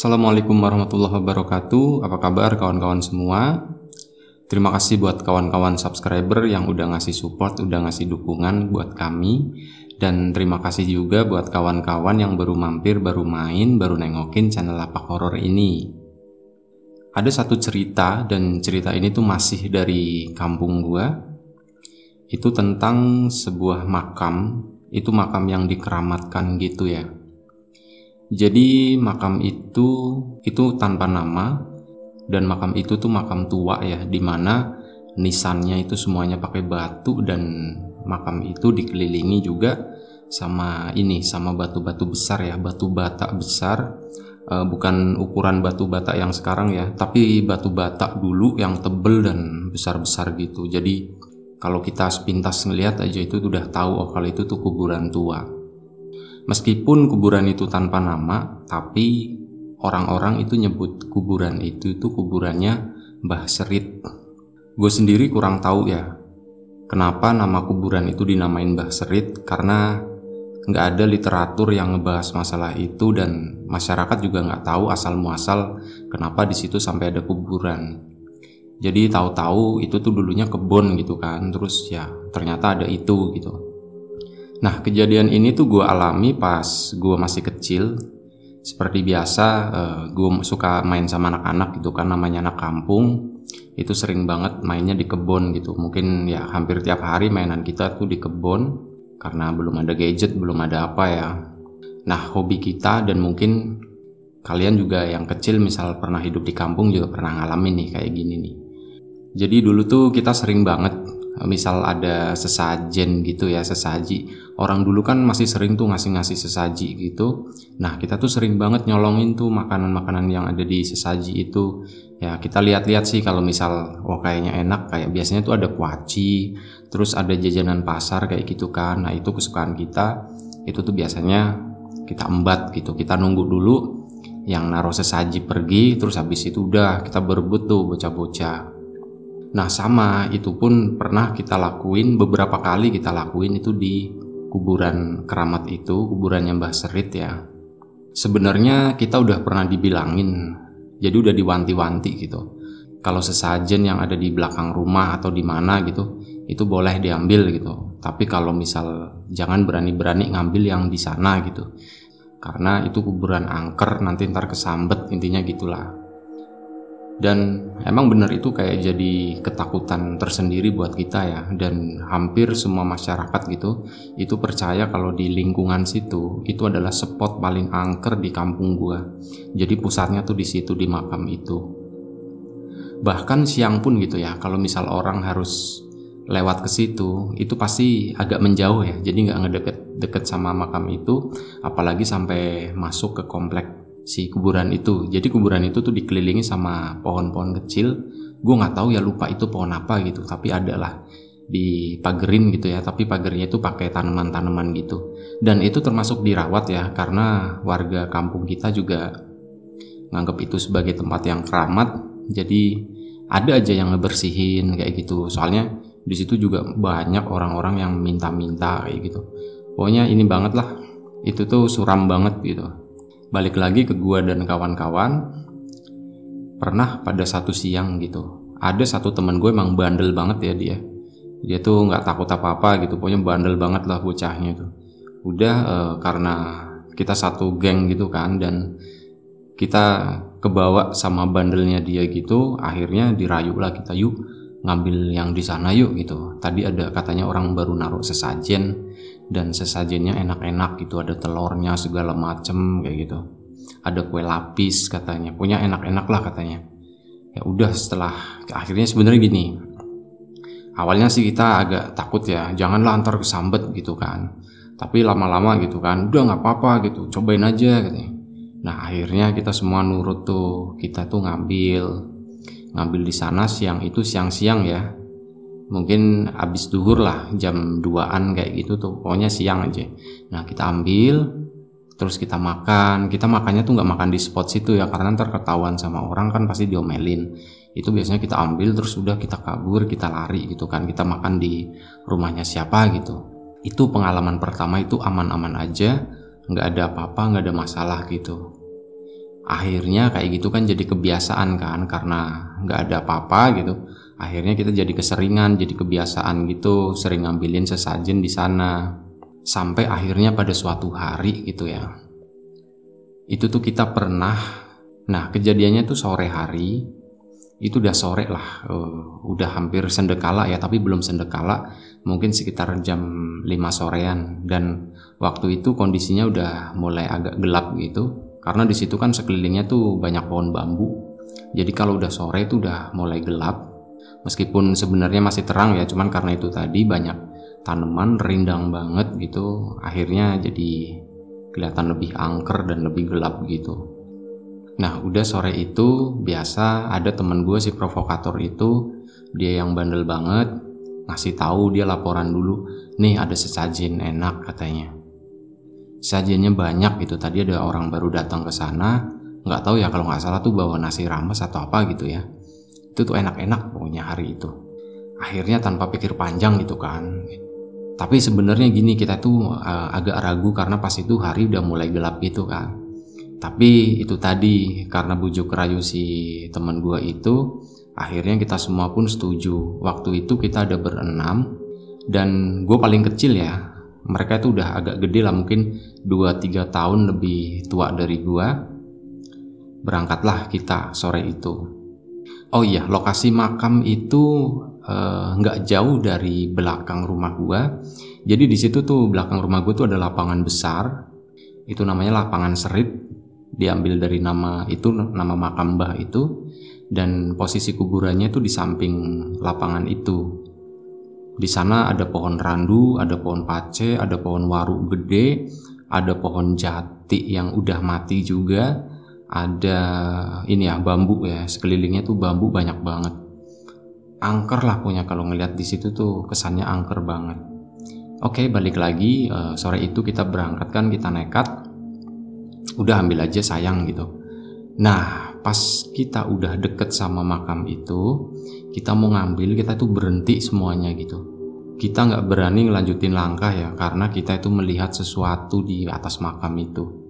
Assalamualaikum warahmatullahi wabarakatuh. Apa kabar kawan-kawan semua? Terima kasih buat kawan-kawan subscriber yang udah ngasih support, udah ngasih dukungan buat kami. Dan terima kasih juga buat kawan-kawan yang baru mampir, baru main, baru nengokin channel Lapak Horor ini. Ada satu cerita dan cerita ini tuh masih dari kampung gua. Itu tentang sebuah makam, itu makam yang dikeramatkan gitu ya jadi makam itu itu tanpa nama dan makam itu tuh makam tua ya di mana nisannya itu semuanya pakai batu dan makam itu dikelilingi juga sama ini sama batu-batu besar ya batu bata besar. E, bukan ukuran batu bata yang sekarang ya tapi batu bata dulu yang tebel dan besar-besar gitu. Jadi kalau kita sepintas ngelihat aja itu udah tahu oh kalau itu tuh kuburan tua Meskipun kuburan itu tanpa nama, tapi orang-orang itu nyebut kuburan itu itu kuburannya Mbah Serit. Gue sendiri kurang tahu ya, kenapa nama kuburan itu dinamain Mbah Serit karena nggak ada literatur yang ngebahas masalah itu dan masyarakat juga nggak tahu asal muasal kenapa di situ sampai ada kuburan. Jadi tahu-tahu itu tuh dulunya kebun gitu kan, terus ya ternyata ada itu gitu. Nah, kejadian ini tuh gue alami pas gue masih kecil. Seperti biasa, eh, gue suka main sama anak-anak gitu kan, namanya anak kampung. Itu sering banget mainnya di kebun gitu. Mungkin ya hampir tiap hari mainan kita tuh di kebun karena belum ada gadget, belum ada apa ya. Nah, hobi kita dan mungkin kalian juga yang kecil misal pernah hidup di kampung juga pernah ngalamin nih kayak gini nih. Jadi dulu tuh kita sering banget misal ada sesajen gitu ya sesaji orang dulu kan masih sering tuh ngasih-ngasih sesaji gitu. Nah kita tuh sering banget nyolongin tuh makanan-makanan yang ada di sesaji itu. Ya kita lihat-lihat sih kalau misal wah kayaknya enak kayak biasanya tuh ada kuaci terus ada jajanan pasar kayak gitu kan. Nah itu kesukaan kita. Itu tuh biasanya kita embat gitu. Kita nunggu dulu yang naruh sesaji pergi terus habis itu udah kita berebut tuh bocah-bocah. Nah sama itu pun pernah kita lakuin beberapa kali kita lakuin itu di kuburan keramat itu kuburannya Mbah Serit ya. Sebenarnya kita udah pernah dibilangin jadi udah diwanti-wanti gitu. Kalau sesajen yang ada di belakang rumah atau di mana gitu itu boleh diambil gitu. Tapi kalau misal jangan berani-berani ngambil yang di sana gitu. Karena itu kuburan angker nanti ntar kesambet intinya gitulah dan emang benar itu kayak jadi ketakutan tersendiri buat kita ya. Dan hampir semua masyarakat gitu itu percaya kalau di lingkungan situ itu adalah spot paling angker di kampung gua. Jadi pusatnya tuh di situ di makam itu. Bahkan siang pun gitu ya kalau misal orang harus lewat ke situ itu pasti agak menjauh ya. Jadi nggak ngedeket deket sama makam itu apalagi sampai masuk ke komplek si kuburan itu. Jadi kuburan itu tuh dikelilingi sama pohon-pohon kecil. Gue nggak tahu ya lupa itu pohon apa gitu, tapi ada lah di pagerin gitu ya. Tapi pagernya itu pakai tanaman-tanaman gitu. Dan itu termasuk dirawat ya, karena warga kampung kita juga nganggap itu sebagai tempat yang keramat. Jadi ada aja yang ngebersihin kayak gitu. Soalnya di situ juga banyak orang-orang yang minta-minta kayak gitu. Pokoknya ini banget lah. Itu tuh suram banget gitu balik lagi ke gua dan kawan-kawan. Pernah pada satu siang gitu ada satu teman gue emang bandel banget ya dia. Dia tuh nggak takut apa-apa gitu pokoknya bandel banget lah bocahnya tuh. Udah uh, karena kita satu geng gitu kan dan kita kebawa sama bandelnya dia gitu akhirnya dirayu lah kita yuk ngambil yang di sana yuk gitu. Tadi ada katanya orang baru naruh sesajen dan sesajennya enak-enak gitu. Ada telurnya segala macem kayak gitu. Ada kue lapis katanya. Punya enak-enak lah katanya. Ya udah setelah akhirnya sebenarnya gini. Awalnya sih kita agak takut ya janganlah antar kesambet gitu kan. Tapi lama-lama gitu kan udah nggak apa-apa gitu. Cobain aja katanya. Nah akhirnya kita semua nurut tuh. Kita tuh ngambil ngambil di sana siang itu siang-siang ya mungkin habis duhur lah jam 2an kayak gitu tuh pokoknya siang aja. Nah kita ambil terus kita makan. Kita makannya tuh nggak makan di spot situ ya karena ntar ketahuan sama orang kan pasti diomelin. Itu biasanya kita ambil terus udah kita kabur kita lari gitu kan. Kita makan di rumahnya siapa gitu. Itu pengalaman pertama itu aman-aman aja. Nggak ada apa-apa nggak ada masalah gitu. Akhirnya kayak gitu kan jadi kebiasaan kan karena nggak ada apa-apa gitu akhirnya kita jadi keseringan jadi kebiasaan gitu sering ngambilin sesajen di sana sampai akhirnya pada suatu hari gitu ya itu tuh kita pernah nah kejadiannya tuh sore hari itu udah sore lah uh, udah hampir sendekala ya tapi belum sendekala mungkin sekitar jam 5 sorean dan waktu itu kondisinya udah mulai agak gelap gitu karena di situ kan sekelilingnya tuh banyak pohon bambu. Jadi kalau udah sore itu udah mulai gelap. Meskipun sebenarnya masih terang ya, cuman karena itu tadi banyak tanaman rindang banget gitu, akhirnya jadi kelihatan lebih angker dan lebih gelap gitu. Nah, udah sore itu biasa ada temen gue si provokator itu, dia yang bandel banget, ngasih tahu dia laporan dulu, nih ada sesajen enak katanya sajiannya banyak gitu tadi ada orang baru datang ke sana nggak tahu ya kalau nggak salah tuh bawa nasi rames atau apa gitu ya itu tuh enak-enak pokoknya hari itu. Akhirnya tanpa pikir panjang gitu kan. Tapi sebenarnya gini kita tuh uh, agak ragu karena pas itu hari udah mulai gelap gitu kan. Tapi itu tadi karena bujuk rayu si teman gua itu akhirnya kita semua pun setuju. Waktu itu kita ada berenam dan gue paling kecil ya. Mereka itu udah agak gede lah mungkin 2-3 tahun lebih tua dari gua. Berangkatlah kita sore itu oh iya lokasi makam itu eh, nggak uh, jauh dari belakang rumah gua. Jadi di situ tuh belakang rumah gua tuh ada lapangan besar. Itu namanya lapangan serit. Diambil dari nama itu nama makam mbah itu. Dan posisi kuburannya itu di samping lapangan itu. Di sana ada pohon randu, ada pohon pace, ada pohon waru gede, ada pohon jati yang udah mati juga, ada ini ya bambu ya sekelilingnya tuh bambu banyak banget. Angker lah punya kalau ngeliat di situ tuh kesannya angker banget. Oke balik lagi uh, sore itu kita berangkat kan kita nekat, udah ambil aja sayang gitu. Nah pas kita udah deket sama makam itu, kita mau ngambil kita tuh berhenti semuanya gitu kita nggak berani ngelanjutin langkah ya karena kita itu melihat sesuatu di atas makam itu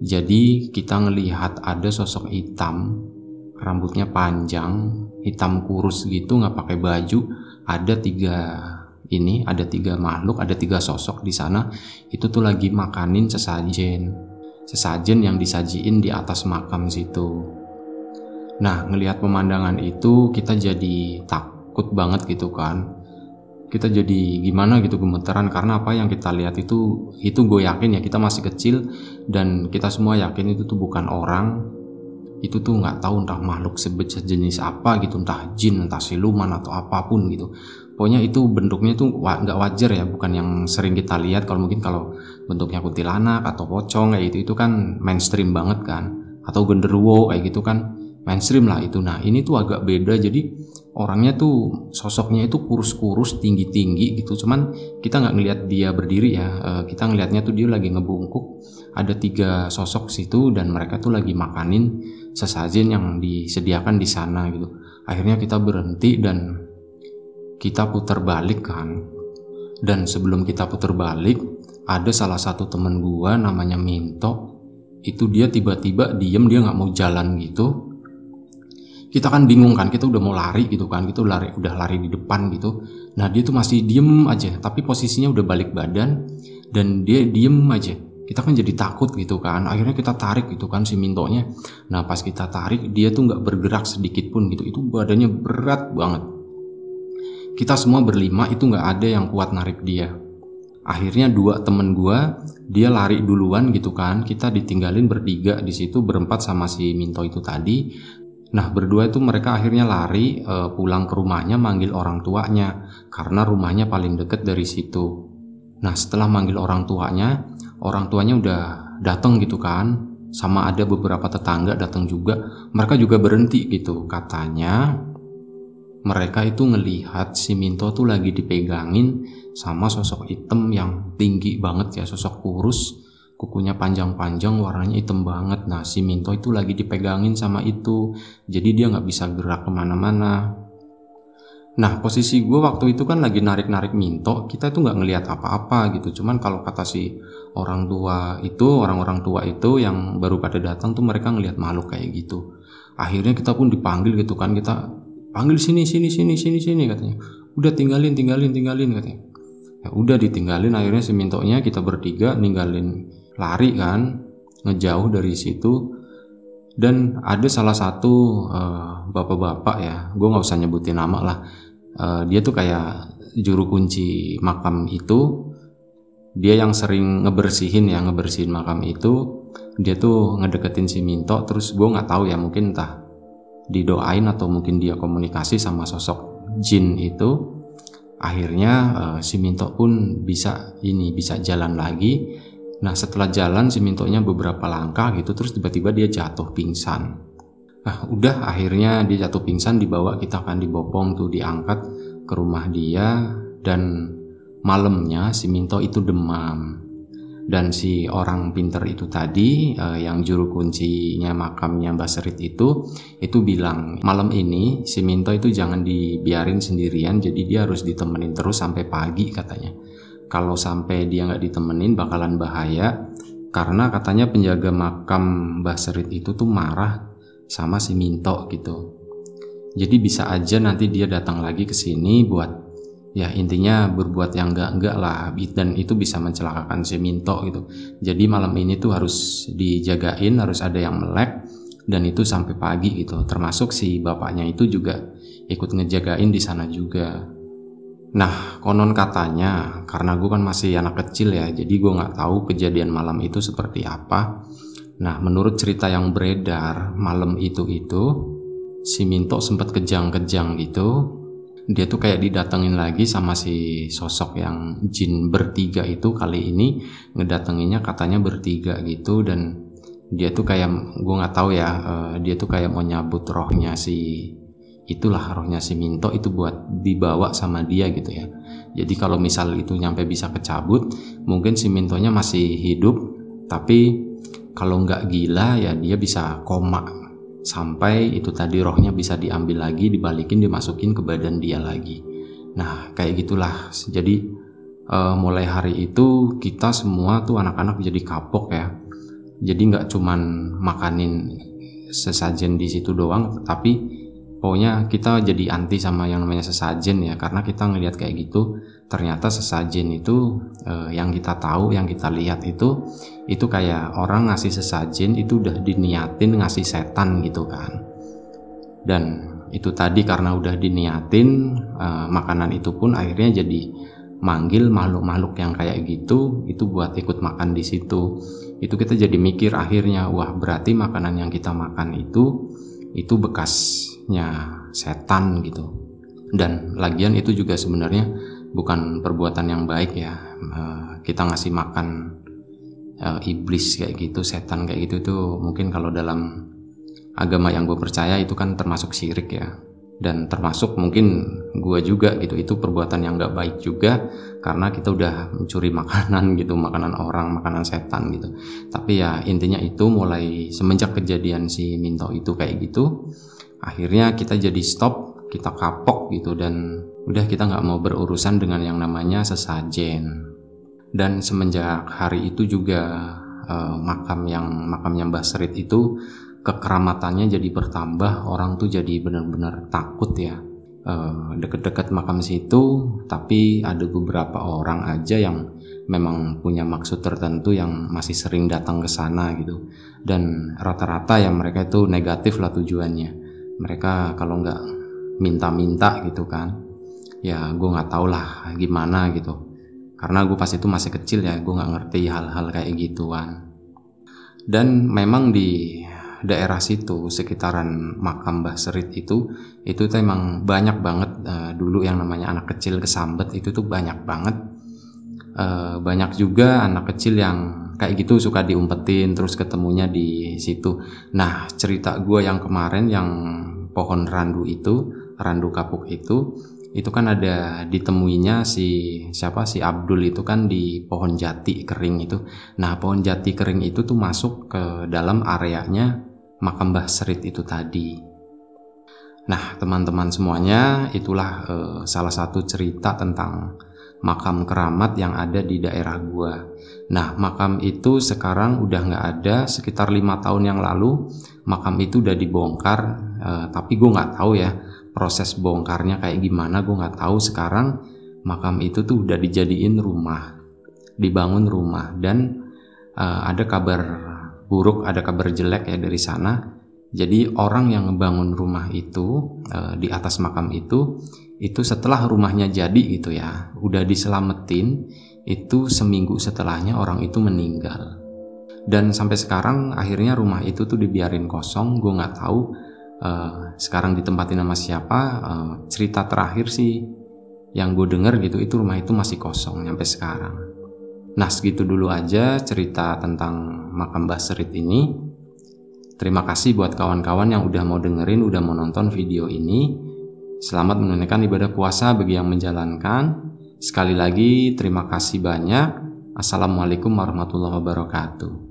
jadi kita ngelihat ada sosok hitam rambutnya panjang hitam kurus gitu nggak pakai baju. Ada tiga ini ada tiga makhluk ada tiga sosok di sana. Itu tuh lagi makanin sesajen. Sesajen yang disajiin di atas makam situ. Nah, ngelihat pemandangan itu kita jadi takut banget gitu kan. Kita jadi gimana gitu gemeteran karena apa yang kita lihat itu itu gue yakin ya kita masih kecil dan kita semua yakin itu tuh bukan orang. Itu tuh nggak tahu entah makhluk sejenis apa gitu, entah jin, entah siluman atau apa pun gitu. Pokoknya itu bentuknya tuh nggak wajar ya, bukan yang sering kita lihat. Kalau mungkin kalau bentuknya kuntilanak atau pocong kayak gitu itu kan mainstream banget kan, atau genderuwo kayak gitu kan mainstream lah itu. Nah ini tuh agak beda jadi orangnya tuh sosoknya itu kurus-kurus tinggi-tinggi gitu. Cuman kita nggak ngelihat dia berdiri ya. Uh, kita ngelihatnya tuh dia lagi ngebungkuk. Ada tiga sosok situ dan mereka tuh lagi makanin sesajen yang disediakan di sana gitu. Akhirnya kita berhenti dan kita putar balik kan. Dan sebelum kita putar balik, ada salah satu temen gua namanya Minto. Itu dia tiba-tiba diem dia nggak mau jalan gitu kita kan bingung kan kita udah mau lari gitu kan kita lari udah lari di depan gitu. Nah dia tuh masih diem aja tapi posisinya udah balik badan dan dia diem aja. Kita kan jadi takut gitu kan akhirnya kita tarik gitu kan si mintonya. Nah pas kita tarik dia tuh nggak bergerak sedikit pun gitu itu badannya berat banget. Kita semua berlima itu nggak ada yang kuat narik dia. Akhirnya dua temen gua dia lari duluan gitu kan kita ditinggalin bertiga di situ berempat sama si Minto itu tadi Nah, berdua itu mereka akhirnya lari e, pulang ke rumahnya manggil orang tuanya karena rumahnya paling deket dari situ. Nah, setelah manggil orang tuanya, orang tuanya udah datang gitu kan. Sama ada beberapa tetangga datang juga. Mereka juga berhenti gitu. Katanya mereka itu ngelihat si Minto tuh lagi dipegangin sama sosok hitam yang tinggi banget ya, sosok kurus kukunya panjang-panjang warnanya hitam banget nah si Minto itu lagi dipegangin sama itu jadi dia nggak bisa gerak ke mana-mana Nah posisi gue waktu itu kan lagi narik-narik minto, kita itu nggak ngelihat apa-apa gitu. Cuman kalau kata si orang tua itu, orang-orang tua itu yang baru pada datang tuh mereka ngelihat makhluk kayak gitu. Akhirnya kita pun dipanggil gitu kan, kita panggil sini sini sini sini sini katanya. Udah tinggalin tinggalin tinggalin katanya. Ya udah ditinggalin akhirnya si mintonya kita bertiga ninggalin lari kan, ngejauh dari situ. Dan ada salah satu uh, bapak-bapak ya gue nggak usah nyebutin nama lah uh, dia tuh kayak juru kunci makam itu. Dia yang sering ngebersihin ya ngebersihin makam itu. Dia tuh ngedeketin si Minto terus gue nggak tahu ya mungkin entah didoain atau mungkin dia komunikasi sama sosok jin itu. Akhirnya uh, si Minto pun bisa ini bisa jalan lagi nah setelah jalan si Mintonya beberapa langkah gitu terus tiba-tiba dia jatuh pingsan. Nah, udah akhirnya dia jatuh pingsan dibawa kita akan dibopong tuh diangkat ke rumah dia dan malamnya si Minto itu demam. Dan si orang pinter itu tadi uh, yang juru kuncinya makamnya Mbak Serit itu itu bilang malam ini si Minto itu jangan dibiarin sendirian jadi dia harus ditemenin terus sampai pagi katanya kalau sampai dia nggak ditemenin bakalan bahaya karena katanya penjaga makam Mbak Serit itu tuh marah sama si Minto gitu. Jadi bisa aja nanti dia datang lagi ke sini buat ya intinya berbuat yang enggak-enggak lah dan itu bisa mencelakakan si Minto gitu. Jadi malam ini tuh harus dijagain, harus ada yang melek dan itu sampai pagi gitu. Termasuk si bapaknya itu juga ikut ngejagain di sana juga. Nah, konon katanya, karena gue kan masih anak kecil ya, jadi gue nggak tahu kejadian malam itu seperti apa. Nah, menurut cerita yang beredar malam itu itu si Minto sempat kejang-kejang gitu. Dia tuh kayak didatengin lagi sama si sosok yang jin bertiga itu kali ini ngedatenginnya katanya bertiga gitu dan dia tuh kayak gue nggak tahu ya uh, dia tuh kayak mau nyabut rohnya si itulah rohnya si Minto itu buat dibawa sama dia gitu ya. Jadi kalau misal itu nyampe bisa kecabut, mungkin si Mintonya masih hidup, tapi kalau nggak gila ya dia bisa koma. Sampai itu tadi rohnya bisa diambil lagi dibalikin dimasukin ke badan dia lagi. Nah kayak gitulah. Jadi uh, mulai hari itu kita semua tuh anak-anak jadi kapok ya. Jadi nggak cuman makanin sesajen di situ doang tapi pokoknya kita jadi anti sama yang namanya sesajen ya karena kita ngelihat kayak gitu ternyata sesajen itu eh, yang kita tahu yang kita lihat itu itu kayak orang ngasih sesajen itu udah diniatin ngasih setan gitu kan. Dan itu tadi karena udah diniatin eh, makanan itu pun akhirnya jadi manggil makhluk-makhluk yang kayak gitu itu buat ikut makan di situ. Itu kita jadi mikir akhirnya wah berarti makanan yang kita makan itu itu bekas sifatnya setan gitu. Dan lagian itu juga sebenarnya bukan perbuatan yang baik ya. Uh, kita ngasih makan uh, iblis kayak gitu setan kayak gitu tuh mungkin kalau dalam agama yang gue percaya itu kan termasuk syirik ya. Dan termasuk mungkin gue juga gitu. Itu perbuatan yang gak baik juga karena kita udah mencuri makanan gitu makanan orang makanan setan gitu. Tapi ya intinya itu mulai semenjak kejadian si Minto itu kayak gitu akhirnya kita jadi stop kita kapok gitu dan udah kita nggak mau berurusan dengan yang namanya sesajen. Dan semenjak hari itu juga eh, makam yang makamnya Mbah Serit itu kekeramatannya jadi bertambah orang tuh jadi benar-benar takut ya. Eh, deket-deket makam situ tapi ada beberapa orang aja yang memang punya maksud tertentu yang masih sering datang ke sana gitu. Dan rata-rata ya mereka itu negatif lah tujuannya mereka kalau nggak minta-minta gitu kan ya gue nggak tau lah gimana gitu. Karena gue pas itu masih kecil ya gue nggak ngerti hal-hal kayak gituan. Dan memang di daerah situ sekitaran makam Mbah Serit itu itu tuh emang banyak banget uh, dulu yang namanya anak kecil kesambet itu tuh banyak banget. Uh, banyak juga anak kecil yang kayak gitu suka diumpetin terus ketemunya di situ. Nah cerita gue yang kemarin yang pohon randu itu, randu kapuk itu, itu kan ada ditemuinya si siapa si Abdul itu kan di pohon jati kering itu. Nah pohon jati kering itu tuh masuk ke dalam areanya makam Mbah Serit itu tadi. Nah, teman-teman semuanya, itulah uh, salah satu cerita tentang makam keramat yang ada di daerah gua. Nah, makam itu sekarang udah nggak ada. Sekitar lima tahun yang lalu, makam itu udah dibongkar. Uh, tapi gue nggak tahu ya proses bongkarnya kayak gimana. Gue nggak tahu sekarang makam itu tuh udah dijadiin rumah, dibangun rumah dan uh, ada kabar buruk, ada kabar jelek ya dari sana. Jadi orang yang ngebangun rumah itu uh, di atas makam itu itu setelah rumahnya jadi gitu ya. Udah diselamatin itu seminggu setelahnya orang itu meninggal. Dan sampai sekarang akhirnya rumah itu tuh dibiarin kosong gue nggak tahu uh, sekarang ditempatin sama siapa uh, cerita terakhir sih yang gue denger gitu itu rumah itu masih kosong sampai sekarang. Nah segitu dulu aja cerita tentang makam Basrit ini. Terima kasih buat kawan-kawan yang udah mau dengerin udah mau nonton video ini Selamat menunaikan ibadah puasa bagi yang menjalankan. Sekali lagi, terima kasih banyak. Assalamualaikum warahmatullahi wabarakatuh.